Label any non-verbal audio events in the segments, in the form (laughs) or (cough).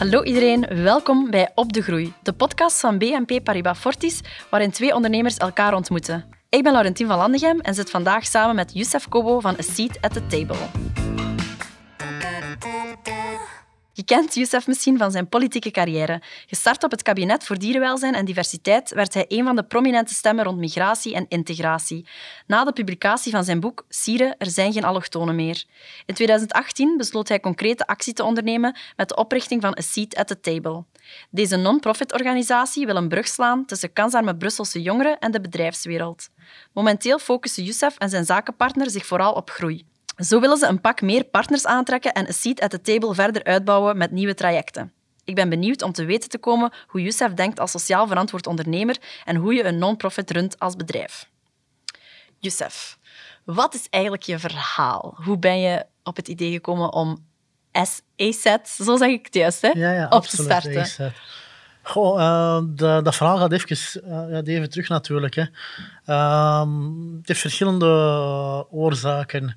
Hallo iedereen, welkom bij Op de Groei, de podcast van BNP Paribas Fortis, waarin twee ondernemers elkaar ontmoeten. Ik ben Laurentien van Landegem en zit vandaag samen met Youssef Kobo van A Seat at the Table. Je kent Youssef misschien van zijn politieke carrière. Gestart op het kabinet voor dierenwelzijn en diversiteit werd hij een van de prominente stemmen rond migratie en integratie. Na de publicatie van zijn boek Sieren, er zijn geen allochtonen meer. In 2018 besloot hij concrete actie te ondernemen met de oprichting van A Seat at the Table. Deze non-profit organisatie wil een brug slaan tussen kansarme Brusselse jongeren en de bedrijfswereld. Momenteel focussen Youssef en zijn zakenpartner zich vooral op groei. Zo willen ze een pak meer partners aantrekken en A Seat at the Table verder uitbouwen met nieuwe trajecten. Ik ben benieuwd om te weten te komen hoe Youssef denkt als sociaal verantwoord ondernemer en hoe je een non-profit runt als bedrijf. Youssef, wat is eigenlijk je verhaal? Hoe ben je op het idee gekomen om ASET, zo zeg ik het juist, hè, Ja, ja, op te starten? Goh, eh, dat, dat verhaal gaat even, eh, even terug natuurlijk. Hè. Ehm, het heeft verschillende oorzaken.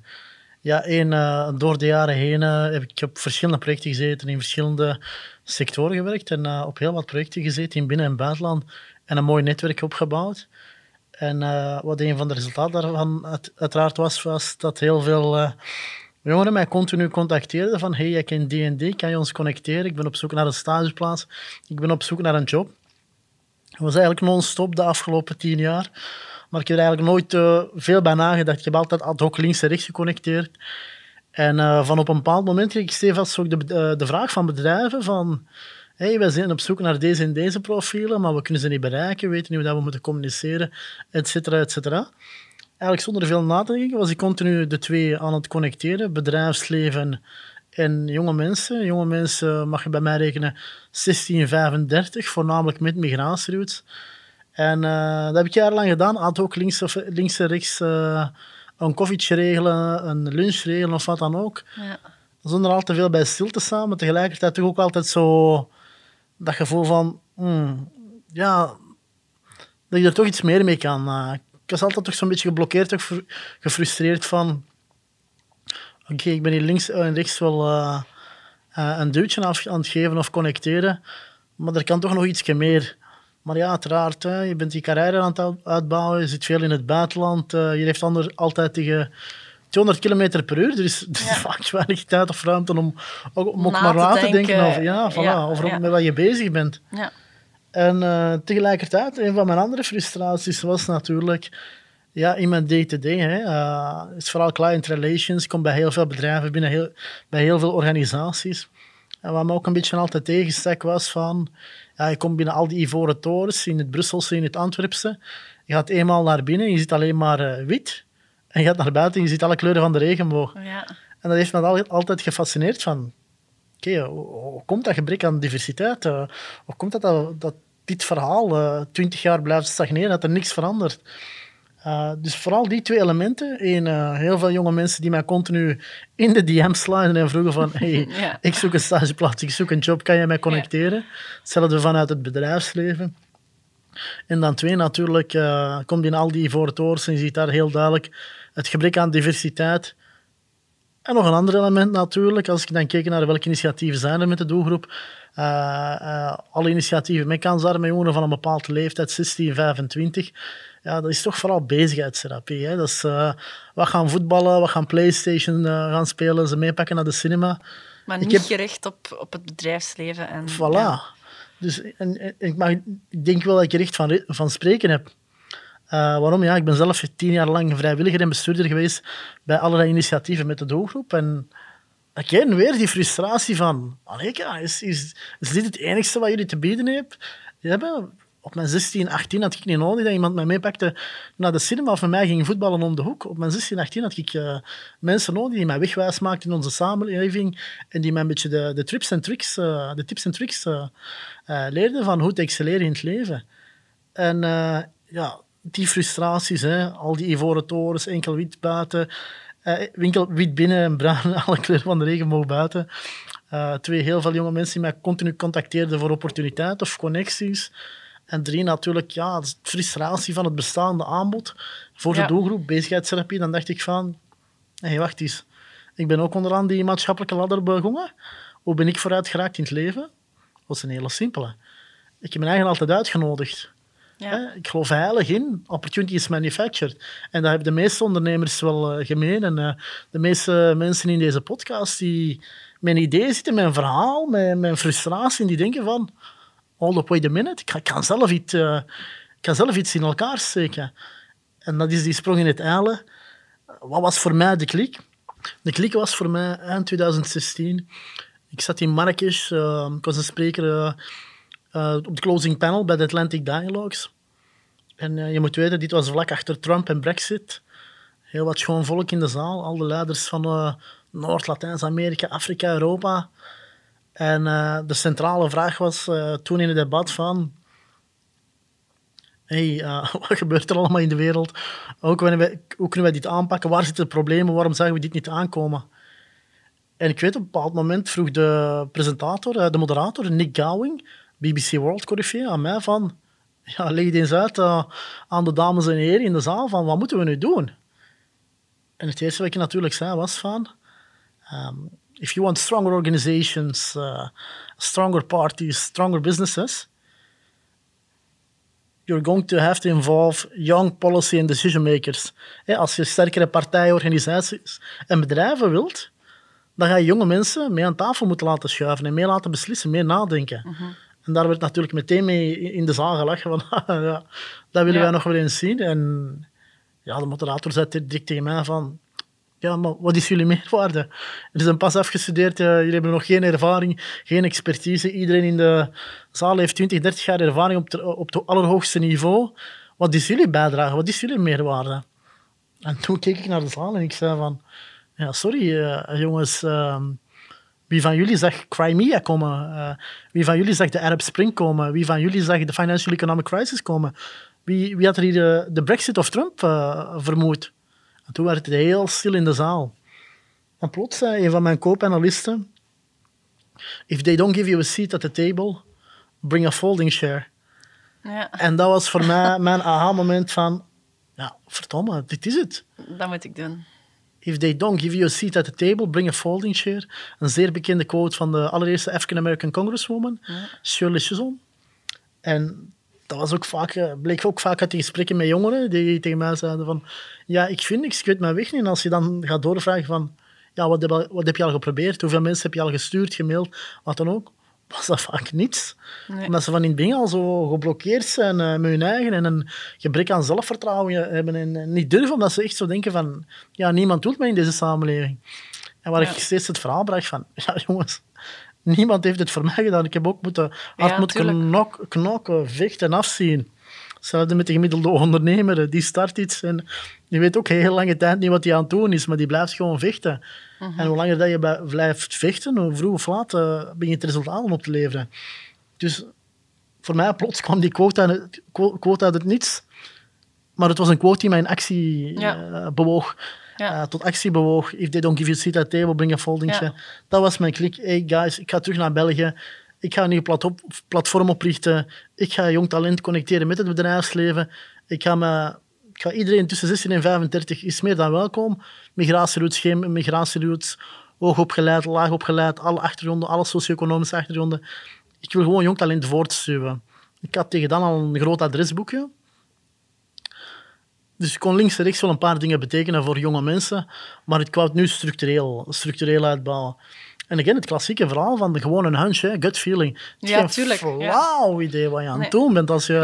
Ja, eh, door de jaren heen eh, heb ik op verschillende projecten gezeten, in verschillende sectoren gewerkt en eh, op heel wat projecten gezeten in binnen- en buitenland en een mooi netwerk opgebouwd. En wat een van de resultaten daarvan uit- uiteraard was, was dat heel veel jongeren mij continu contacteerden van hey, jij kent die, kan je ons connecteren? Ik ben op zoek naar een stageplaats, ik ben op zoek naar een job. Dat was eigenlijk non-stop de afgelopen tien jaar. Maar ik heb er eigenlijk nooit eh, veel bij nagedacht. Ik heb altijd ad hoc links en rechts geconnecteerd. En eh, van op een bepaald moment kreeg ik stevast ook de, eh, de vraag van bedrijven van... Hey, wij zijn op zoek naar deze en deze profielen, maar we kunnen ze niet bereiken, we weten niet hoe dat we moeten communiceren, et cetera, et cetera. Eigenlijk zonder veel na te denken was ik continu de twee aan het connecteren, bedrijfsleven en jonge mensen. Jonge mensen mag je bij mij rekenen 16, 35, voornamelijk met migratieroutes. En eh, dat heb ik jarenlang gedaan, ad hoc links, of, links en rechts eh, een koffietje regelen, een lunch regelen of wat dan ook. Ja. Zonder al te veel bij stil te staan, maar tegelijkertijd toch ook altijd zo dat gevoel van, hmm, ja, dat je er toch iets meer mee kan. Eh, ik was altijd toch zo'n beetje geblokkeerd, toch gefrustreerd van, oké, ik ben hier links en rechts wel een duwtje af, aan het geven of connecteren, maar er kan toch nog ietsje meer. Maar ja, uiteraard, hè, je bent die carrière aan het uit- uitbouwen, je zit veel in het buitenland, eh, je heeft ander, altijd tegen 200 km per uur, er is, er is Ja. (laughs) vaak weinig tijd of ruimte om, om ook Na maar te na te denken denken. over, ja, voilà, Ja, over ja. met wat je bezig bent. Ja. En eh, tegelijkertijd, een van mijn andere frustraties was natuurlijk ja, in mijn day-to-day. eh, is vooral client relations. Ik kom bij heel veel bedrijven binnen, heel, bij heel veel organisaties. En wat me ook een beetje altijd tegenstak was van... Ja, je komt binnen al die ivoren torens, in het Brusselse, in het Antwerpse. Je gaat eenmaal naar binnen, je ziet alleen maar eh, wit. En je gaat naar buiten, je ziet alle kleuren van de regenboog. Ja. En dat heeft me al- altijd gefascineerd van... Oké, hoe, hoe komt dat gebrek aan diversiteit? eh, hoe komt dat, dat, dat dit verhaal twintig jaar blijft stagneren, dat er niks verandert? Eh, dus vooral die twee elementen. Eén, eh, heel veel jonge mensen die mij continu in de DM sliden en vroegen van hey, (laughs) Ja. ik zoek een stageplaats, ik zoek een job, kan je mij connecteren? Hetzelfde vanuit het bedrijfsleven. En dan twee, natuurlijk, eh komt in al die torens en je ziet daar heel duidelijk het gebrek aan diversiteit. En nog een ander element natuurlijk, als ik dan kijk naar welke initiatieven zijn er met de doelgroep. eh, eh, alle initiatieven met kansarme jongeren van een bepaalde leeftijd, 16, 25. Ja, dat is toch vooral bezigheidstherapie. Hè? Dat is, eh, wat gaan voetballen, wat gaan Playstation eh, gaan spelen, ze meepakken naar de cinema. Maar niet heb- gericht op, op het bedrijfsleven. En, Voilà. ja. Dus en, en- ik, mag, ik denk wel dat ik er echt van, van spreken heb. Eh, waarom? Ja, ik ben zelf tien jaar lang vrijwilliger en bestuurder geweest bij allerlei initiatieven met de doelgroep. En ik ken weer die frustratie van... Is, is, is dit het enigste wat jullie te bieden heb- hebben? Op mijn 16, 18 had ik niet nodig dat iemand mij meepakte naar de cinema of met mij ging voetballen om de hoek. Op mijn 16, 18 had ik eh, mensen nodig die mij wegwijs maakten in onze samenleving en die mij een beetje de, de, trips en tricks, eh, de tips en tricks eh, leerden van hoe te excelleren in het leven. En ja, die frustraties, hè, al die ivoren torens, enkel wit buiten, winkel wit binnen en bruin, (laughs) alle kleuren van de regenboog buiten. Twee, heel veel jonge mensen die mij continu contacteerden voor opportuniteiten of connecties. En drie, natuurlijk, ja, de frustratie van het bestaande aanbod voor Ja. de doelgroep, bezigheidstherapie. Dan dacht ik van, hé, wacht eens. Ik ben ook onderaan die maatschappelijke ladder begonnen. Hoe ben ik vooruit geraakt in het leven? was een hele simpele. Ik heb me eigenlijk altijd uitgenodigd. Ja. Ik geloof heilig in opportunities manufactured. En dat hebben de meeste ondernemers wel eh, gemeen. En eh, de meeste mensen in deze podcast die mijn idee zitten, mijn verhaal, mijn, mijn frustratie, die denken van, hold up, wait a minute, ik kan, zelf iets, eh, ik kan zelf iets in elkaar steken. En dat is die sprong in het eilen. Wat was voor mij de klik? De klik was voor mij eind 2016. Ik zat in Marrakesh, eh, ik was een spreker eh, op de closing panel bij de Atlantic Dialogues. En je moet weten, dit was vlak achter Trump en Brexit. Heel wat schoon volk in de zaal, al de leiders van Noord, Latijns-Amerika, Afrika, Europa. En eh, de centrale vraag was eh, toen in het debat van... Hey, eh, (laughs) wat gebeurt er allemaal in de wereld? Hoe kunnen, wij, hoe kunnen wij dit aanpakken? Waar zitten de problemen? Waarom zagen we dit niet aankomen? En ik weet, op een bepaald moment vroeg de presentator, de moderator, Nick Gowing, BBC World Correspondent, aan mij van... Ja, leg het eens uit aan de dames en heren in de zaal van wat moeten we nu doen? En het eerste wat ik natuurlijk zei was van... Um, if you want stronger organizations, uh, stronger parties, stronger businesses, you're going to have to involve young policy and decision makers. Hè, als je sterkere partijen, organisaties en bedrijven wilt, dan ga je jonge mensen mee aan tafel moeten laten schuiven en mee laten beslissen, mee nadenken. En daar werd natuurlijk meteen mee in de zaal gelachen van, (laughs) ja, dat willen Ja. wij nog wel eens zien. En ja, de moderator zei direct tegen mij van, ja, maar wat is jullie meerwaarde? Er is een pas afgestudeerd, eh, jullie hebben nog geen ervaring, geen expertise. Iedereen in de zaal heeft 20, 30 jaar ervaring op, op het allerhoogste niveau. Wat is jullie bijdrage? Wat is jullie meerwaarde? En toen keek ik naar de zaal en ik zei van, ja, sorry eh, jongens, ehm, wie van jullie zag Crimea komen? Eh, wie van jullie zag de Arab Spring komen? Wie van jullie zag de Financial Economic Crisis komen? Wie, wie had er hier de, Brexit of Trump vermoed? En toen werd het heel stil in de zaal. En plots zei een van mijn koopanalisten: If they don't give you a seat at the table, bring a folding chair. Ja, En dat was voor mij (laughs) mijn aha-moment van: ja, verdomme, dit is het. dat moet ik doen. If they don't give you a seat at the table, bring a folding chair. Een zeer bekende quote van de allereerste African-American Congresswoman, Shirley Chisholm. En dat was ook vaak, eh, bleek ook vaak uit die gesprekken met jongeren die tegen mij zeiden van ja, ik vind niks, ik weet mijn weg niet. En als je dan gaat doorvragen van ja, wat heb, je al- wat heb je al geprobeerd? Hoeveel mensen heb je al gestuurd, gemaild, wat dan ook? Was dat vaak niets. Nee. Omdat ze van in het begin al zo geblokkeerd zijn eh, met hun eigen en een gebrek aan zelfvertrouwen hebben en, en niet durven, omdat ze echt zo denken van ja, niemand doet mij in deze samenleving. En waar Ja. ik steeds het verhaal bracht van (laughs) ja, jongens, niemand heeft het voor mij gedaan. Ik heb ook moeten, hard Ja, moeten knok, knokken, vechten, afzien. Hetzelfde met de gemiddelde ondernemer. Die start iets en die weet ook heel lange tijd niet wat hij aan het doen is, maar die blijft gewoon vechten. Mhm. En hoe langer dat je blijft vechten, hoe vroeg of laat eh, begint het resultaten op te leveren. Dus voor mij plots kwam die quote uit het, quo- quote uit het niets. Maar het was een quote die mij in actie Ja. eh, bewoog. Ja. eh, tot actie bewoog. If they don't give you a seat at the table, bring a folding Ja. chair. Dat was mijn klik. Hey guys, ik ga terug naar België. Ik ga een nieuw platform oprichten. Ik ga jong talent connecteren met het bedrijfsleven. Ik ga, me, ik ga iedereen tussen 16 en 35 is meer dan welkom. Migratieroutes, geen migratieroutes. Hoogopgeleid, laagopgeleid, alle achtergronden, alle socio-economische achtergronden. Ik wil gewoon jong talent voortstuwen. Ik had tegen dan al een groot adresboekje. Dus ik kon links en rechts wel een paar dingen betekenen voor jonge mensen, maar ik wou het nu structureel, structureel uitbouwen. En again, het klassieke verhaal van de gewoon een hunch, hè, gut feeling. Het Ja, geen tuurlijk, ja. flauw idee wat je aan het Nee. doen bent als je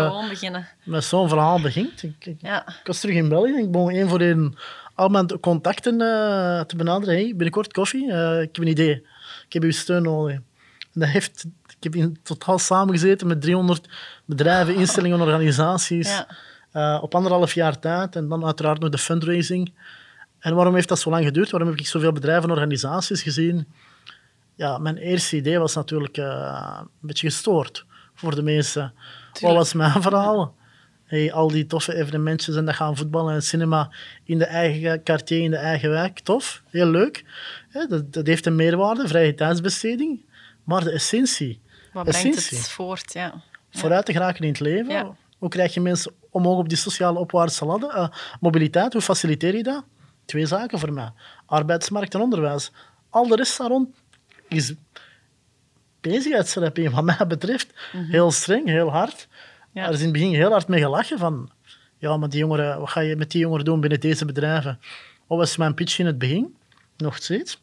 met zo'n verhaal begint. Ik, ik, Ja. ik was terug in België. Ik begon één voor één al mijn contacten eh, te benaderen. Hey, binnenkort koffie. Eh, ik heb een idee. Ik heb uw steun nodig. En dat heeft, ik heb in totaal samengezeten met 300 bedrijven, instellingen, (laughs) organisaties. Ja. Eh, op anderhalf jaar tijd. En dan uiteraard nog de fundraising. En waarom heeft dat zo lang geduurd? Waarom heb ik zoveel bedrijven en organisaties gezien? Ja, mijn eerste idee was natuurlijk eh, een beetje gestoord voor de mensen. Wat was mijn (laughs) verhaal? Hey, al die toffe evenementjes en dat gaan voetballen en cinema in de eigen quartier, in de eigen wijk. Tof, heel leuk. Dat, dat heeft een meerwaarde, vrije tijdsbesteding. Maar de essentie, Wat brengt het voort? Ja. vooruit te geraken in het leven. Ja. Hoe krijg je mensen omhoog op die sociale opwaartse ladder? Eh, mobiliteit, hoe faciliteer je dat? Twee zaken voor mij. Arbeidsmarkt en onderwijs. Al de rest daar rond is bezigheidstherapie, wat mij betreft. Heel streng, heel hard. Ja. Daar is in het begin heel hard mee gelachen van... Ja, maar die jongeren, wat ga je met die jongeren doen binnen deze bedrijven? Wat was mijn pitch in het begin? Nog steeds.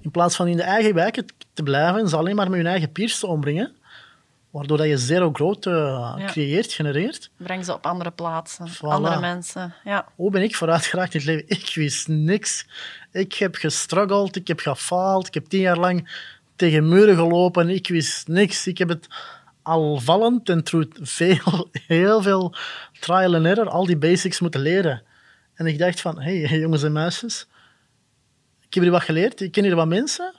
In plaats van in de eigen wijken te blijven en ze alleen maar met hun eigen peers te omringen, waardoor dat je zero growth eh, Ja. creëert, genereert. Breng ze op andere plaatsen, Voilà. andere mensen. Ja. Hoe ben ik vooruit geraakt in het leven? Ik wist niks. Ik heb gestruggeld, ik heb gefaald, ik heb tien jaar lang tegen muren gelopen. Ik wist niks. Ik heb het al vallend en through veel, (laughs) heel veel trial and error, al die basics moeten leren. En ik dacht van, hé hey, jongens en meisjes, ik heb hier wat geleerd, ik ken hier wat mensen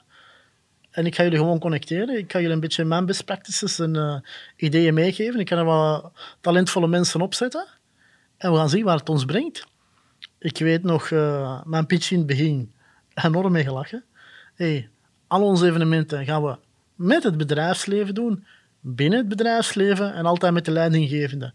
en ik ga jullie gewoon connecteren. Ik ga jullie een beetje mijn best practices en eh, ideeën meegeven. Ik kan er wat talentvolle mensen opzetten en we gaan zien waar het ons brengt. Ik weet nog, eh, mijn pitch in het begin, enorm mee gelachen. Hey, al onze evenementen gaan we met het bedrijfsleven doen, binnen het bedrijfsleven en altijd met de leidinggevende.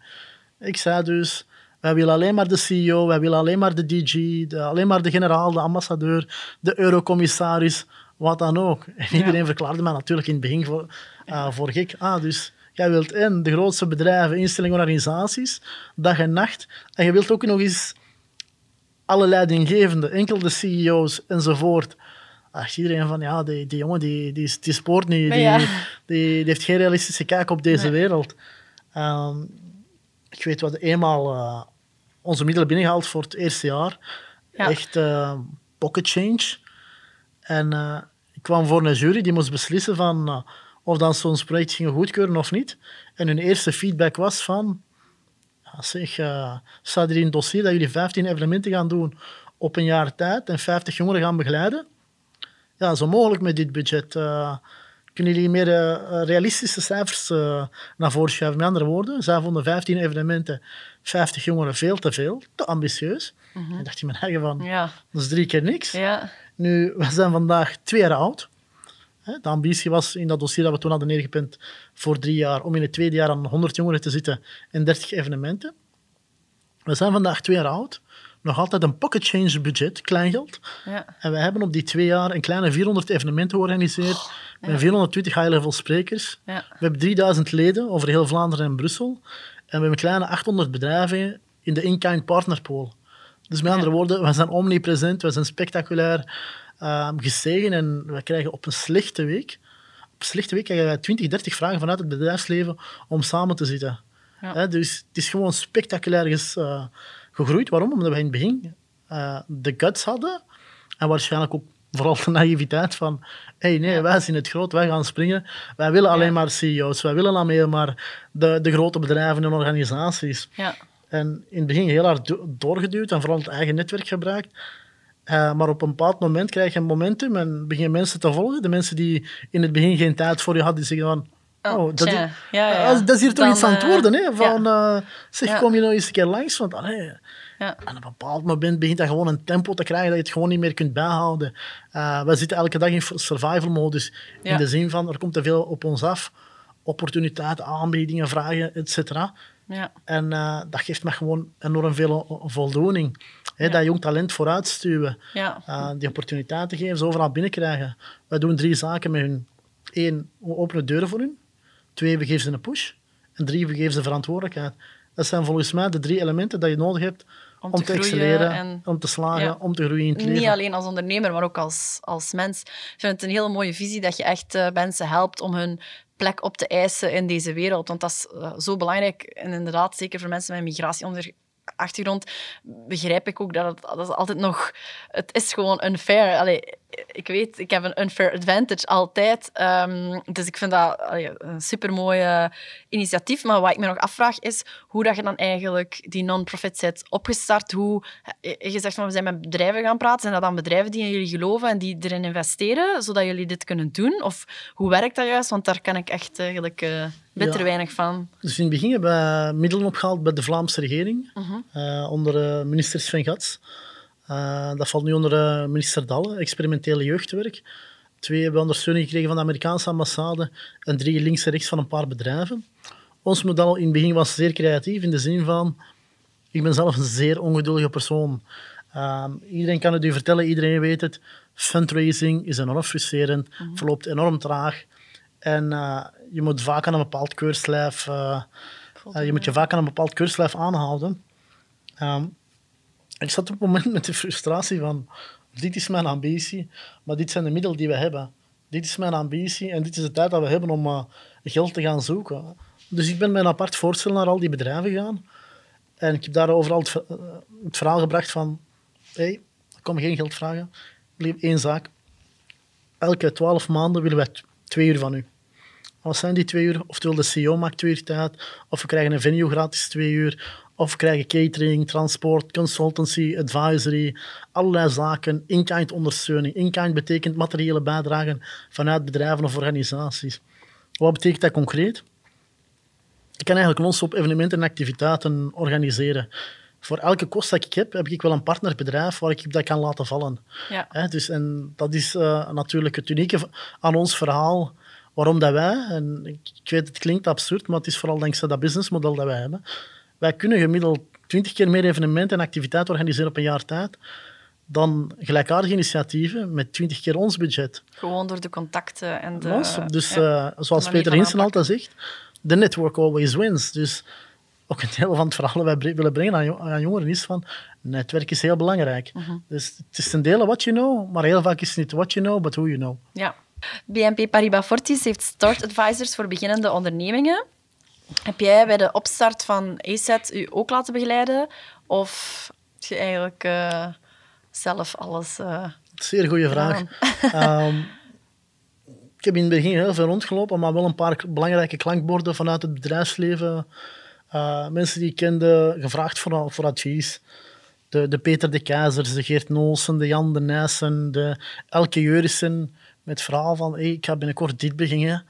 Ik zei dus, wij willen alleen maar de CEO, wij willen alleen maar de DG, de, alleen maar de generaal, de ambassadeur, de eurocommissaris, wat dan ook. En iedereen verklaarde mij natuurlijk in het begin voor, eh, voor gek. Ah, dus jij wilt en de grootste bedrijven, instellingen, organisaties, dag en nacht. En je wilt ook nog eens alle leidinggevenden, enkel de CEO's enzovoort. Ach, iedereen van, ja, die, die jongen die, die, die spoort niet, die, Ja. die, die heeft geen realistische kijk op deze Nee. wereld. Ehm, ik weet wat, eenmaal eh, onze middelen binnengehaald voor het eerste jaar. Ja. Echt eh, pocket change. En eh, ik kwam voor een jury die moest beslissen van, eh, of dan ze ons project gingen goedkeuren of niet. En hun eerste feedback was van... Ja, zeg, eh, staat er in het dossier dat jullie 15 evenementen gaan doen op een jaar tijd en 50 jongeren gaan begeleiden? Ja, zo mogelijk met dit budget. eh, kunnen jullie meer realistische cijfers naar voren schuiven? Met andere woorden, zij vonden 15 evenementen, 50 jongeren veel te veel, te ambitieus. En dacht je me eigen van, Ja. dat is drie keer niks. Ja. Nu, we zijn vandaag twee jaar oud. De ambitie was in dat dossier dat we toen hadden neergepend voor drie jaar, om in het tweede jaar aan 100 jongeren te zitten en 30 evenementen. We zijn vandaag twee jaar oud. Nog altijd een pocket change budget, kleingeld. Ja. En we hebben op die twee jaar een kleine 400 evenementen georganiseerd. Met 420 high-level sprekers. Ja. We hebben 3000 leden over heel Vlaanderen en Brussel. En we hebben een kleine 800 bedrijven in de in-kind partnerpool. Dus met andere woorden, we zijn omnipresent, we zijn spectaculair ehm, gestegen en we krijgen op een slechte week, op een slechte week krijgen wij 20, 30 vragen vanuit het bedrijfsleven om samen te zitten. Ja. Dus het is gewoon spectaculair ges- eh, gegroeid. Waarom? Omdat we in het begin eh, de guts hadden en waarschijnlijk ook vooral de naïviteit van hey, nee, wij zien het groot, wij gaan springen. Wij willen alleen maar CEO's, wij willen alleen maar de, de grote bedrijven en organisaties. Ja. En in het begin heel hard do- doorgeduwd en vooral het eigen netwerk gebruikt. Eh, maar op een bepaald moment krijg je een momentum en beginnen mensen te volgen. De mensen die in het begin geen tijd voor je hadden, die zeggen van... Oh, Oh, dat, is, Ja, ja. Ah, dat is hier toch iets aan het eh, worden, hè? Van, eh, zeg, kom je nou eens een keer langs? Want allee, Ja. aan een bepaald moment begint dat gewoon een tempo te krijgen dat je het gewoon niet meer kunt bijhouden. We zitten elke dag in survival-modus. Ja. In de zin van, er komt te veel op ons af. Opportuniteiten, aanbiedingen, vragen, et cetera. Ja. En eh, dat geeft me gewoon enorm veel voldoening. Dat jong talent vooruitstuwen. Ja. Eh, die opportuniteiten geven, ze overal binnenkrijgen. Wij doen drie zaken met hun. Eén, we openen deuren voor hun. Twee, we geven ze een push. En drie, we geven ze verantwoordelijkheid. Dat zijn volgens mij de drie elementen dat je nodig hebt Om om, te te, excelleren, en- om te slagen, Ja. om te groeien in het leven. Niet alleen als ondernemer, maar ook als, als mens. Ik vind het een hele mooie visie dat je echt eh, mensen helpt om hun plek op te eisen in deze wereld. Want dat is eh, zo belangrijk. En inderdaad, zeker voor mensen met een migratieachtergrond, begrijp ik ook dat het, dat is altijd nog... Het is gewoon unfair. Allee, ik weet, ik heb een unfair advantage altijd. Ehm, dus ik vind dat allee, een supermooi initiatief. Maar wat ik me nog afvraag is hoe dat je dan eigenlijk die non-profit bent opgestart. Hoe, je zegt van we zijn met bedrijven gaan praten. Zijn dat dan bedrijven die in jullie geloven en die erin investeren, zodat jullie dit kunnen doen? Of hoe werkt dat juist? Want daar kan ik echt eigenlijk eh bitter Ja. weinig van. Dus in het begin hebben we middelen opgehaald bij de Vlaamse regering, Mhm. eh, onder eh, minister Sven Gats. Eh, dat valt nu onder minister Dalle, experimentele jeugdwerk. Twee hebben we ondersteuning gekregen van de Amerikaanse ambassade en drie links en rechts van een paar bedrijven. Ons model in het begin was zeer creatief in de zin van, ik ben zelf een zeer ongeduldige persoon. Ehm, iedereen kan het u vertellen, iedereen weet het. Fundraising is enorm frustrerend, verloopt enorm traag. En je moet vaak aan een bepaald keurslijf, eh, eh, je moet je vaak aan een bepaald keurslijf aanhouden. Ehm, ik zat op het moment met de frustratie van, dit is mijn ambitie, maar dit zijn de middelen die we hebben. Dit is mijn ambitie en dit is de tijd dat we hebben om uh, geld te gaan zoeken. Dus ik ben met een apart voorstel naar al die bedrijven gegaan. En ik heb daar overal het, het verhaal gebracht van, hé, hey, ik kom geen geld vragen. Eén zaak. Elke twaalf maanden willen wij twee uur van u. Wat zijn die twee uur? Oftewel de CEO maakt twee uur tijd, of we krijgen een venue gratis twee uur, of we krijgen catering, transport, consultancy, advisory, allerlei zaken, in-kind ondersteuning. In-kind betekent materiële bijdragen vanuit bedrijven of organisaties. Wat betekent dat concreet? Ik kan eigenlijk non-stop evenementen en activiteiten organiseren. Voor elke kost dat ik heb, heb ik wel een partnerbedrijf waar ik dat kan laten vallen. Ja. dus, en dat is uh, natuurlijk het unieke aan ons verhaal. Waarom dat wij, en ik weet het klinkt absurd, maar het is vooral dankzij dat businessmodel dat wij hebben. Wij kunnen gemiddeld twintig keer meer evenementen en activiteiten organiseren op een jaar tijd dan gelijkaardige initiatieven met twintig keer ons budget. Gewoon door de contacten en de... Dus ja, uh, zoals Peter Hinsen altijd zegt, the network always wins. Dus ook een deel van het verhaal dat wij willen brengen aan, jongeren is van netwerk is heel belangrijk. Mhm. Dus het is een deel what you know, maar heel vaak is het niet what you know, but who you know. Ja. BNP Paribas Fortis heeft start advisors voor beginnende ondernemingen. Heb jij bij de opstart van ASET u ook laten begeleiden? Of heb je eigenlijk uh, zelf alles... Uh, Zeer goede vraag. um, ik heb in het begin heel veel rondgelopen, maar wel een paar belangrijke klankborden vanuit het bedrijfsleven. Uh, mensen die ik kende, gevraagd voor, voor advies. De, de Peter de Keizers, de Geert Noolsen, de Jan de Nijssen, de Elke Jurissen. Met het verhaal van, hey, ik ga binnenkort dit beginnen.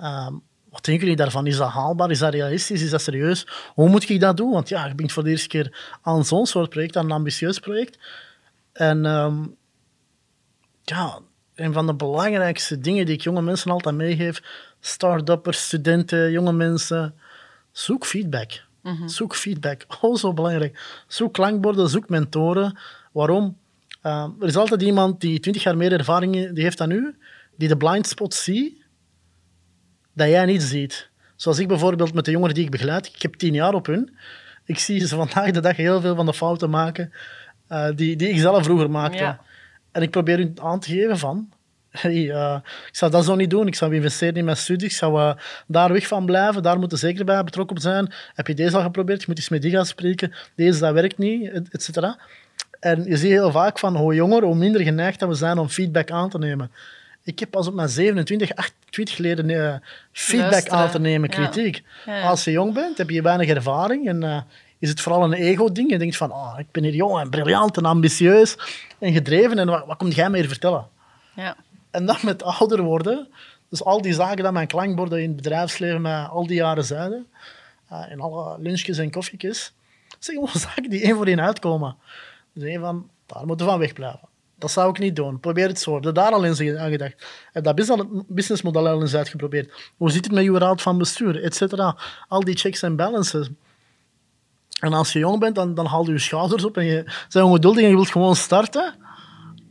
Um, wat denken jullie daarvan? Is dat haalbaar? Is dat realistisch? Is dat serieus? Hoe moet ik dat doen? Want ja, je bent voor de eerste keer aan zo'n soort project, aan een ambitieus project. En um, ja, een van de belangrijkste dingen die ik jonge mensen altijd meegeef, start-uppers, studenten, jonge mensen, zoek feedback. Mm -hmm. Zoek feedback. (laughs) Oh, zo belangrijk. Zoek klankborden, zoek mentoren. Waarom? Uh, er is altijd iemand die 20 jaar meer ervaring die heeft dan u, die de blind spot ziet, dat jij niet ziet. Zoals ik bijvoorbeeld met de jongeren die ik begeleid, ik heb tien jaar op hun. Ik zie ze (laughs) vandaag de dag heel veel van de fouten maken uh, die, die ik zelf vroeger maakte. Ja. En ik probeer hun aan te geven van... (laughs) Hey, uh, ik zou dat zo niet doen. Ik zou investeren in mijn studie. Ik zou uh, daar weg van blijven. Daar moeten zeker bij betrokken zijn. Heb je deze al geprobeerd? Je moet eens met die gaan spreken. Deze, dat werkt niet, et cetera. En je ziet heel vaak van hoe jonger, hoe minder geneigd dat we zijn om feedback aan te nemen. Ik heb pas op mijn 27, 28 geleden uh, feedback Luisteren. aan te nemen, kritiek. Ja. Ja, Als je jong bent, heb je weinig ervaring en uh, is het vooral een ego-ding. Je denkt van, oh, ik ben hier jong en briljant en ambitieus en gedreven en wat, wat komt jij me hier vertellen? Ja. En dan met ouder worden, dus al die zaken dat mijn klankborden in het bedrijfsleven mij al die jaren zeiden, uh, in alle lunchjes en koffietjes, zijn gewoon (laughs) zaken die één voor één uitkomen. Dus één van, daar moeten we van wegblijven. Dat zou ik niet doen. Probeer het zo. Heb daar al eens aan gedacht. Heb dat businessmodel al eens uitgeprobeerd. Hoe zit het met je raad van bestuur, et cetera. Al die checks en balances. En als je jong bent, dan, dan haal je je schouders op en je bent ongeduldig en je wilt gewoon starten.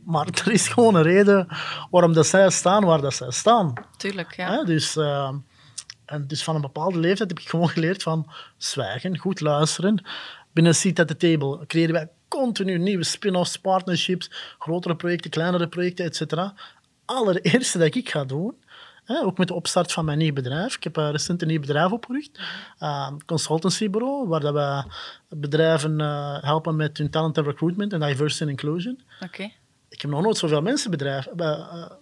Maar (laughs) er is gewoon een reden waarom dat zij staan waar dat zij staan. Tuurlijk, ja. Dus, uh, en dus van een bepaalde leeftijd heb ik gewoon geleerd van zwijgen, goed luisteren. Binnen Seat at the Table creëren wij continu nieuwe spin-offs, partnerships, grotere projecten, kleinere projecten, etc. Allereerste dat ik ga doen, hè, ook met de opstart van mijn nieuw bedrijf. Ik heb uh, recent een nieuw bedrijf opgericht, uh, een consultancybureau, waar dat we bedrijven uh, helpen met hun talent en recruitment en diversity and inclusion. Oké. Okay. Ik heb nog nooit zoveel mensen bedrijf,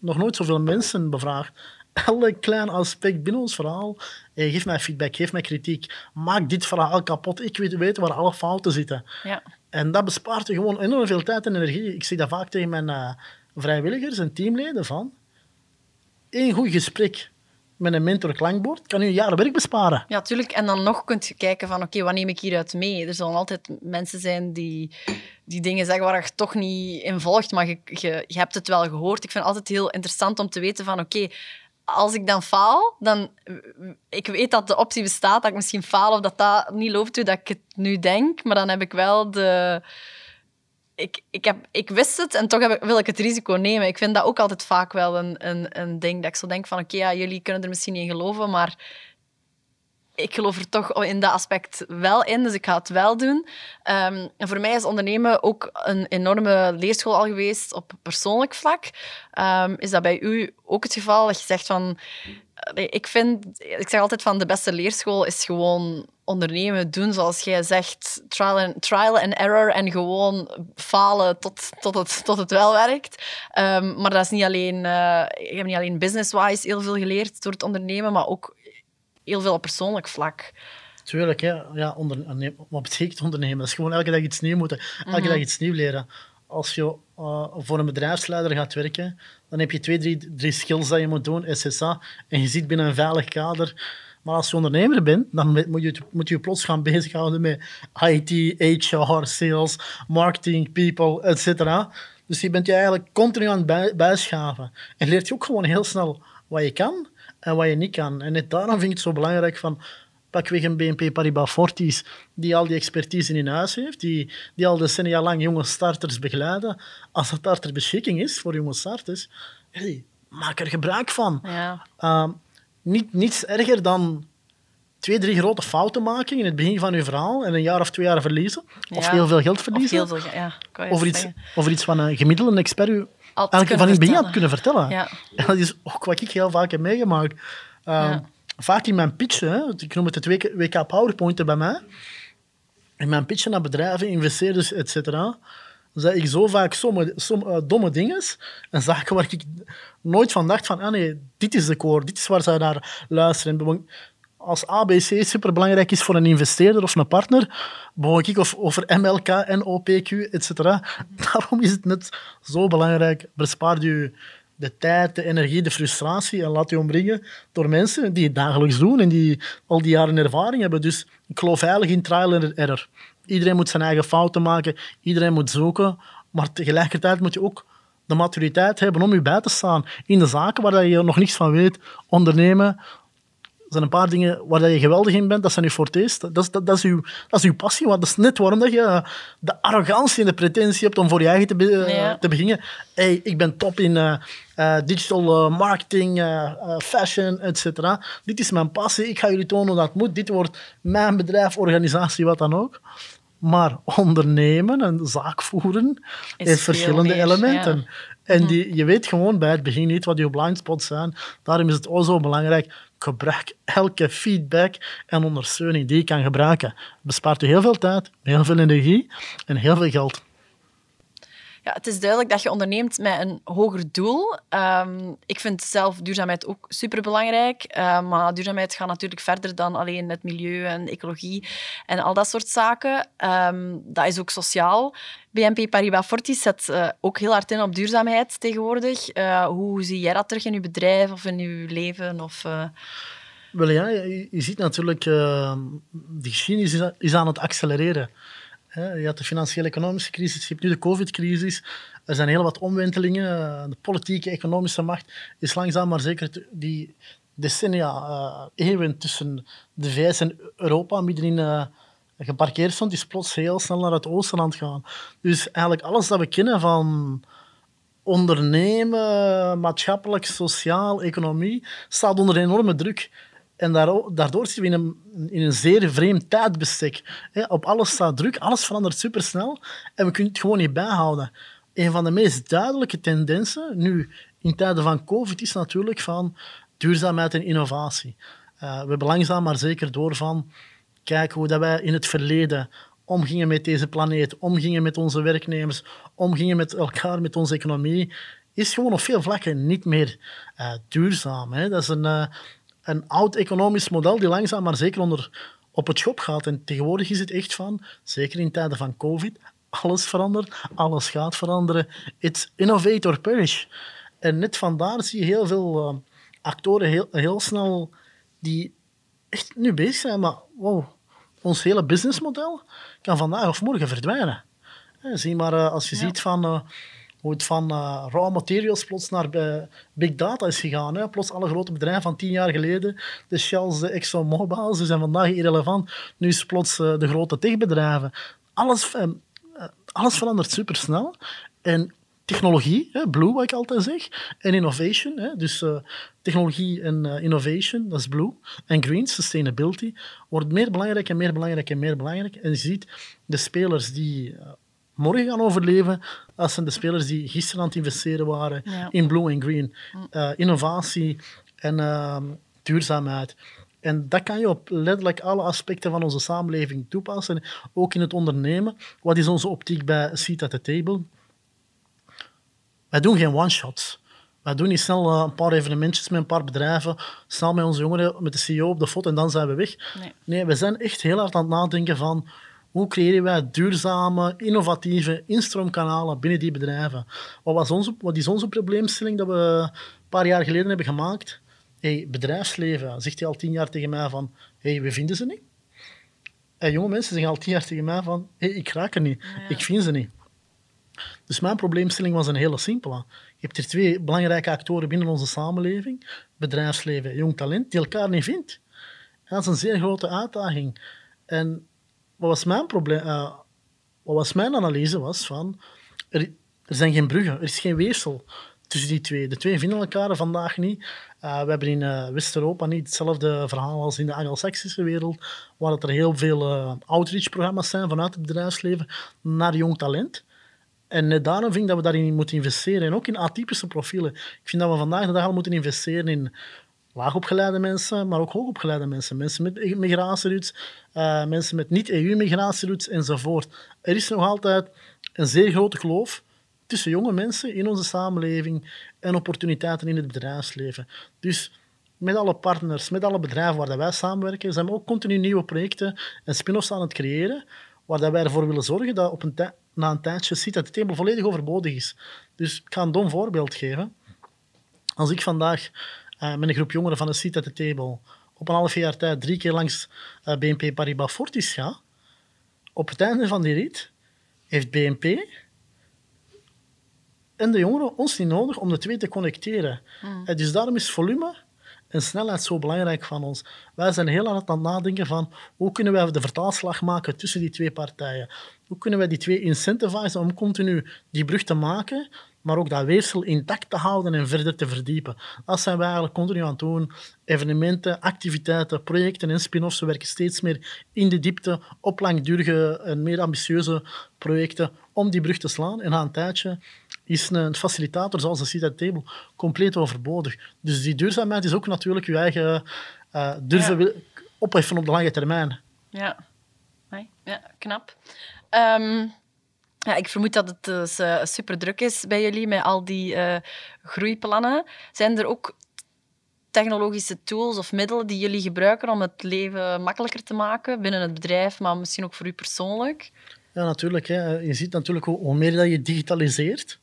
nog nooit zoveel mensen bevraagd. (laughs) Elk klein aspect binnen ons verhaal. Hey, geef mij feedback, geef mij kritiek. Maak dit verhaal kapot. Ik weet weten waar alle fouten zitten. Ja. En dat bespaart je gewoon enorm veel tijd en energie. Ik zeg dat vaak tegen mijn uh, vrijwilligers en teamleden van... één goed gesprek met een mentor klankbord kan je jaren werk besparen. Ja, tuurlijk. En dan nog kun je kijken van, oké, wat neem ik hieruit mee? Er zullen altijd mensen zijn die, die dingen zeggen waar je toch niet in volgt, maar je, je, hebt het wel gehoord. Ik vind het altijd heel interessant om te weten van, oké, als ik dan faal, dan... Ik weet dat de optie bestaat dat ik misschien faal of dat dat niet loopt hoe dat ik het nu denk, maar dan heb ik wel de... ik, ik, heb, ik wist het en toch heb ik, wil ik het risico nemen. Ik vind dat ook altijd vaak wel een, een, een ding. Dat ik zo denk van, oké, ja, jullie kunnen er misschien in geloven, maar ik geloof er toch in dat aspect wel in, dus ik ga het wel doen. Um, en voor mij is ondernemen ook een enorme leerschool al geweest op persoonlijk vlak. Um, is dat bij u ook het geval? Dat je zegt van... Ik vind... Ik zeg altijd van, de beste leerschool is gewoon ondernemen, doen zoals jij zegt. Trial and, trial and error en gewoon falen tot, tot, het, tot het wel werkt. Um, maar dat is niet alleen... Uh, ik heb niet alleen business-wise heel veel geleerd door het ondernemen, maar ook heel veel op persoonlijk vlak. Tuurlijk, hè. Ja, ondernemen, wat betekent ondernemen? Dat is gewoon elke dag iets nieuws moeten. Elke mhm. dag iets nieuws leren. Als je uh, voor een bedrijfsleider gaat werken, dan heb je twee, drie, drie skills dat je moet doen, SSA, en je zit binnen een veilig kader. Maar als je ondernemer bent, dan moet je moet je plots gaan bezighouden met IT, HR, sales, marketing, people, etc. Dus je bent je eigenlijk continu aan het bijschaven. En leert je ook gewoon heel snel wat je kan en wat je niet kan. En net daarom vind ik het zo belangrijk van pakweg een BNP Paribas Fortis, die al die expertise in huis heeft, die, die al decennia lang jonge starters begeleiden. Als dat daar ter beschikking is voor jonge starters, hey, maak er gebruik van. Ja. Uh, niet, niets erger dan twee, drie grote fouten maken in het begin van je verhaal en een jaar of twee jaar verliezen. Of heel veel geld verliezen. Of veel, ja, over, iets, over iets van een gemiddelde expert eigenlijk van in het begin had kunnen vertellen. Ja. En (laughs) dat is ook wat ik heel vaak heb meegemaakt. Uh, Vaak in mijn pitchen, ik noem het het WK, WK PowerPoint bij mij, in mijn pitchen naar bedrijven, investeerders, et cetera, zei ik zo vaak sommige, sommige uh, domme dingen en zaken waar ik nooit van dacht van, ah nee, dit is de core, dit is waar ze naar luisteren als ABC superbelangrijk is voor een investeerder of een partner, begon ik of over MLK, NOPQ, etc. (laughs) Daarom is het net zo belangrijk. Bespaar je de tijd, de energie, de frustratie en laat je omringen door mensen die het dagelijks doen en die al die jaren ervaring hebben. Dus ik geloof heilig in trial and error. Iedereen moet zijn eigen fouten maken, iedereen moet zoeken, maar tegelijkertijd moet je ook de maturiteit hebben om je bij te staan in de zaken waar je nog niets van weet. Ondernemen, er zijn een paar dingen waar je geweldig in bent, dat zijn je fortes. Dat, dat, dat, is uw, dat is uw passie. Want dat is net waarom dat je de arrogantie en de pretentie hebt om voor je eigen te, be te beginnen. Hey, ik ben top in uh, uh, digital uh, marketing, fashion, etc. Dit is mijn passie. Ik ga jullie tonen hoe dat moet. Dit wordt mijn bedrijf, organisatie, wat dan ook. Maar ondernemen en zaak voeren heeft verschillende elementen. En die, je weet gewoon bij het begin niet wat je blind spots zijn. Daarom is het ook zo belangrijk gebruik elke feedback en ondersteuning die je kan gebruiken. Het bespaart je heel veel tijd, heel veel energie en heel veel geld. Ja, het is duidelijk dat je onderneemt met een hoger doel. Um, ik vind zelf duurzaamheid ook superbelangrijk. Uh, maar duurzaamheid gaat natuurlijk verder dan alleen het milieu en ecologie en al dat soort zaken. Um, dat is ook sociaal. BNP Paribas Fortis zet uh, ook heel hard in op duurzaamheid tegenwoordig. Uh, hoe zie jij dat terug in je bedrijf of in je leven? Of, uh... Wel ja, je, je ziet natuurlijk, die geschiedenis is aan het accelereren. Je had de financiële economische crisis, je hebt nu de covid-crisis. Er zijn heel wat omwentelingen. De politieke, economische macht is langzaam maar zeker die decennia, uh, eeuwen tussen de VS en Europa middenin uh, geparkeerd stond, is plots heel snel naar het oosten aan het gaan. Dus eigenlijk alles dat we kennen van ondernemen, maatschappelijk, sociaal, economie, staat onder enorme druk. En daardoor zitten we in een, in een zeer vreemd tijdbestek. Op alles staat druk, alles verandert supersnel en we kunnen het gewoon niet bijhouden. Een van de meest duidelijke tendensen nu in tijden van COVID is natuurlijk van duurzaamheid en innovatie. Uh, we hebben langzaam maar zeker door van kijken hoe dat wij in het verleden omgingen met deze planeet, omgingen met onze werknemers, omgingen met elkaar, met onze economie, is gewoon op veel vlakken niet meer uh, duurzaam. Dat is een, uh, een oud economisch model die langzaam maar zeker onder, op het schop gaat. En tegenwoordig is het echt van, zeker in tijden van COVID, alles verandert, alles gaat veranderen. It's innovate or perish. En net vandaar zie je heel veel uh, actoren heel, heel snel die echt nu bezig zijn, maar wow, ons hele businessmodel kan vandaag of morgen verdwijnen. zie maar, uh, als je ziet van uh, hoe het van uh, raw materials plots naar uh, big data is gegaan. Hè. Plots alle grote bedrijven van tien jaar geleden, de Shells, de ExxonMobil, ze zijn vandaag irrelevant. Nu is plots uh, de grote techbedrijven. Alles, eh, alles verandert supersnel. En technologie, hè, blue, wat ik altijd zeg, en innovation. Hè, dus technologie en innovation, dat is blue. En green, sustainability, wordt meer belangrijk en meer belangrijk en meer belangrijk. En je ziet de spelers die morgen gaan overleven, dat zijn de spelers die gisteren aan het investeren waren ja. in blue en green. innovatie en ehm, duurzaamheid. En dat kan je op letterlijk alle aspecten van onze samenleving toepassen, ook in het ondernemen. Wat is onze optiek bij Seat at the Table? Wij doen geen one-shots. Wij doen niet snel eh, een paar evenementjes met een paar bedrijven, snel met onze jongeren, met de CEO op de foto en dan zijn we weg. Nee. nee, we zijn echt heel hard aan het nadenken van hoe creëren wij duurzame, innovatieve instroomkanalen binnen die bedrijven. Wat, was onze, wat is onze probleemstelling dat we een paar jaar geleden hebben gemaakt? Hey, bedrijfsleven, zegt hij al tien jaar tegen mij van, hey, we vinden ze niet. En jonge mensen zeggen al tien jaar tegen mij van, hey, ik raak er niet, ik vind ze niet. Dus mijn probleemstelling was een hele simpele. Je hebt er twee belangrijke actoren binnen onze samenleving, bedrijfsleven, jong talent, die elkaar niet vindt. En dat is een zeer grote uitdaging. En wat was mijn probleem? Uh, wat was mijn analyse was van, er, zijn geen bruggen, er is geen weefsel tussen die twee. De twee vinden elkaar vandaag niet. Uh, we hebben in uh, West-Europa niet hetzelfde verhaal als in de Anglo-Saxische wereld, waar er heel veel uh, outreach-programma's zijn vanuit het bedrijfsleven naar jong talent. En net daarom vind ik dat we daarin moeten investeren. En ook in atypische profielen. Ik vind dat we vandaag de dag al moeten investeren in laagopgeleide mensen, maar ook hoogopgeleide mensen. Mensen met migratieroutes, uh, mensen met niet-EU-migratieroutes enzovoort. Er is nog altijd een zeer grote kloof tussen jonge mensen in onze samenleving en opportuniteiten in het bedrijfsleven. Dus met alle partners, met alle bedrijven waar wij samenwerken, zijn we ook continu nieuwe projecten en spin-offs aan het creëren, waar wij ervoor willen zorgen dat op een na een tijdje ziet dat het thema volledig overbodig is. Dus ik ga een dom voorbeeld geven. Als ik vandaag uh, met een groep jongeren van de Seat at the Table op een half jaar tijd drie keer langs uh, eh, BNP Paribas Fortis ga, op het einde van die rit heeft BNP en de jongeren ons niet nodig om de twee te connecteren. Mm. dus daarom is volume en snelheid zo belangrijk van ons. Wij zijn heel hard aan het nadenken van hoe kunnen wij de vertaalslag maken tussen die twee partijen. Hoe kunnen wij die twee incentivisen om continu die brug te maken, maar ook dat weefsel intact te houden en verder te verdiepen. Dat zijn wij eigenlijk continu aan het doen. Evenementen, activiteiten, projecten en spin-offs. We werken steeds meer in de diepte op langdurige en meer ambitieuze projecten om die brug te slaan. En na een tijdje is een facilitator zoals de Seat Table compleet overbodig. Dus die duurzaamheid is ook natuurlijk je eigen uh, durven ja. opheffen op de lange termijn. Ja, ja knap. Ehm, ja, ik vermoed dat het dus, uh, super druk is bij jullie met al die uh, groeiplannen. Zijn er ook technologische tools of middelen die jullie gebruiken om het leven makkelijker te maken binnen het bedrijf, maar misschien ook voor u persoonlijk? Ja, natuurlijk. Hè. Je ziet natuurlijk hoe, hoe meer dat je digitaliseert,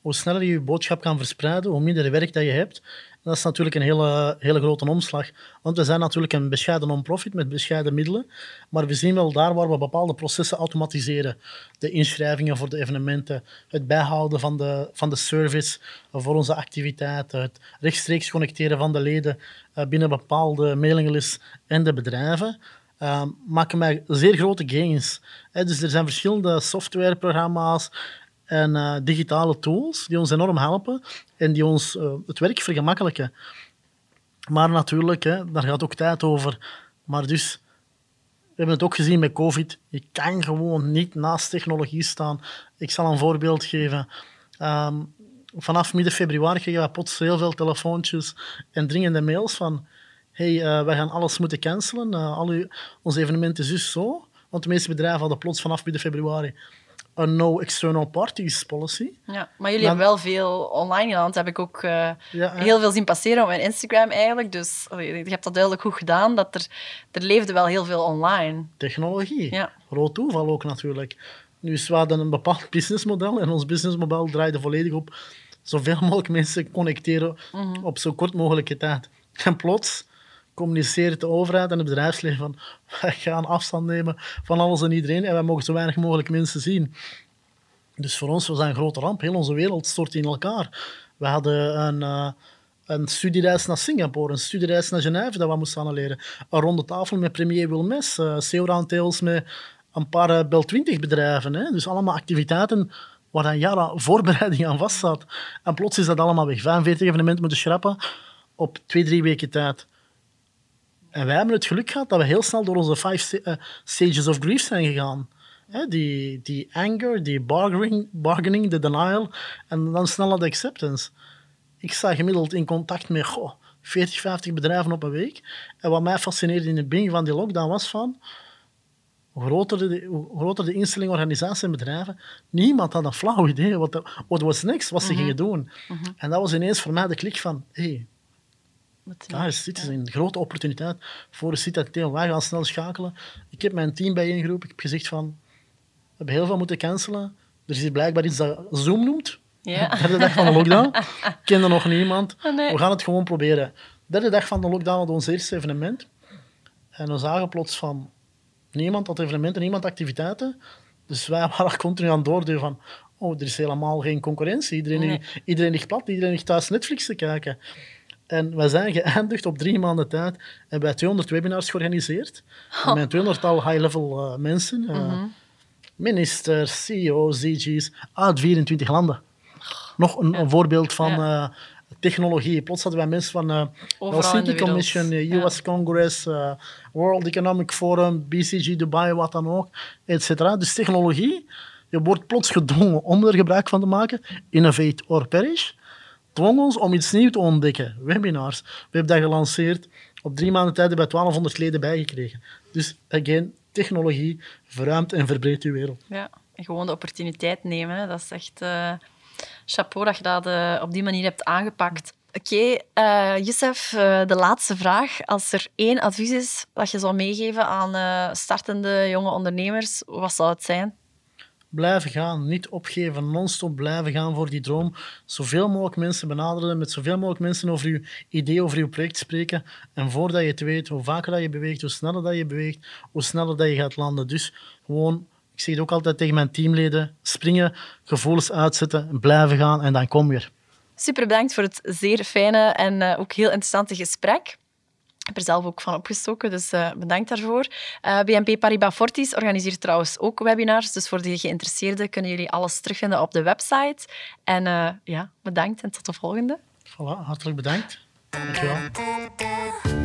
hoe sneller je je boodschap kan verspreiden, hoe minder werk dat je hebt. Dat is natuurlijk een hele, hele grote omslag. Want we zijn natuurlijk een bescheiden non-profit met bescheiden middelen. Maar we zien wel daar waar we bepaalde processen automatiseren. De inschrijvingen voor de evenementen, het bijhouden van de, van de service voor onze activiteiten, het rechtstreeks connecteren van de leden eh, binnen bepaalde mailinglist en de bedrijven. Uh, maken mij zeer grote gains. dus er zijn verschillende softwareprogramma's en uh, digitale tools die ons enorm helpen en die ons uh, het werk vergemakkelijken. Maar natuurlijk, hè, daar gaat ook tijd over. Maar dus, we hebben het ook gezien met COVID. Je kan gewoon niet naast technologie staan. Ik zal een voorbeeld geven. Um, vanaf midden februari kregen we plots heel veel telefoontjes en dringende mails van hey, uh, wij gaan alles moeten cancelen. Al uw, ons evenement is dus zo. Want de meeste bedrijven hadden plots vanaf midden februari een no external parties policy. Ja, maar jullie hebben wel veel online gedaan. Dat heb ik ook uh, heel veel zien passeren op mijn Instagram eigenlijk. Dus je hebt dat duidelijk goed gedaan. Dat er, er leefde wel heel veel online. Technologie. Ja. Groot toeval ook natuurlijk. Nu, we hadden een bepaald (laughs) businessmodel en ons businessmodel draaide volledig op zoveel mogelijk mensen connecteren mhm. op zo kort mogelijke tijd. En plots communiceert de overheid en het bedrijfsleven van wij gaan afstand nemen van alles en iedereen en wij mogen zo weinig mogelijk mensen zien. Dus voor ons was dat een grote ramp. Heel onze wereld stort in elkaar. We hadden een, uh, een studiereis naar Singapore, een studiereis naar Genève dat we moesten aanleren. Een ronde tafel met premier Wilmes, uh, CEO-roundtables met een paar uh, Bel 20 bedrijven. Hè? Dus allemaal activiteiten waar dan jaren voorbereiding aan vast zat. En plots is dat allemaal weg. 45 evenementen moeten schrappen op twee, drie weken tijd. En wij hebben het geluk gehad dat we heel snel door onze five uh, stages of grief zijn gegaan. die, die anger, die bargaining, bargaining, de denial en dan snel de acceptance. Ik sta gemiddeld in contact met goh, 40, 50 bedrijven op een week. En wat mij fascineerde in het begin van die lockdown was van hoe groter de, hoe groter de instelling, organisaties en bedrijven, niemand had een flauw idee wat, wat was niks wat ze mhm. gingen doen. Mhm. En dat was ineens voor mij de klik van, hé, hey, is, dit is een grote opportuniteit voor de Citatel. Wij gaan snel schakelen. Ik heb mijn team bijeengeroepen. Ik heb gezegd van, we hebben heel veel moeten cancelen. Er is hier blijkbaar iets dat Zoom noemt. Ja. De (laughs) derde dag van de lockdown. Ik kende nog niemand. Oh, we gaan het gewoon proberen. De derde dag van de lockdown hadden we ons eerste evenement. En we zagen plots van niemand had evenementen, niemand activiteiten. Dus wij (laughs) waren continu aan het doorduwen van oh, er is helemaal geen concurrentie. Iedereen, iedereen ligt plat, iedereen ligt thuis Netflix te kijken. En we zijn geëindigd op drie maanden tijd. En wij 200 webinars georganiseerd. Oh. Met 200-tal high-level uh, mensen. Uh, Ministers, CEO's, DG's uit 24 landen. Nog een, een voorbeeld van uh, technologie. Plots hadden wij mensen van uh, Helsinki Commission, US Congress, World Economic Forum, BCG Dubai, wat dan ook, et cetera. Dus technologie, je wordt plots gedwongen om er gebruik van te maken. Innovate or perish dwong ons om iets nieuws te ontdekken. Webinars. We hebben dat gelanceerd. Op drie maanden tijd hebben we 1200 leden bijgekregen. Dus, again, technologie verruimt en verbreedt uw wereld. Ja, en gewoon de opportuniteit nemen. Dat is echt uh, chapeau dat je dat uh, op die manier hebt aangepakt. Oké, okay, eh, Youssef, de laatste vraag. Als er één advies is dat je zou meegeven aan startende jonge ondernemers, wat zou het zijn? Blijven gaan, niet opgeven, non-stop blijven gaan voor die droom. Zoveel mogelijk mensen benaderen, met zoveel mogelijk mensen over je idee, over je project spreken. En voordat je het weet, hoe vaker dat je beweegt, hoe sneller dat je beweegt, hoe sneller dat je gaat landen. Dus gewoon, ik zeg het ook altijd tegen mijn teamleden, springen, gevoelens uitzetten, blijven gaan en dan kom weer. Super bedankt voor het zeer fijne en uh, ook heel interessante gesprek heb er zelf ook van opgestoken, dus uh, bedankt daarvoor. Uh, eh, BNP Paribas Fortis organiseert trouwens ook webinars, dus voor de geïnteresseerden kunnen jullie alles terugvinden op de website. En uh, ja, bedankt en tot de volgende. Voilà, hartelijk bedankt. Dankjewel.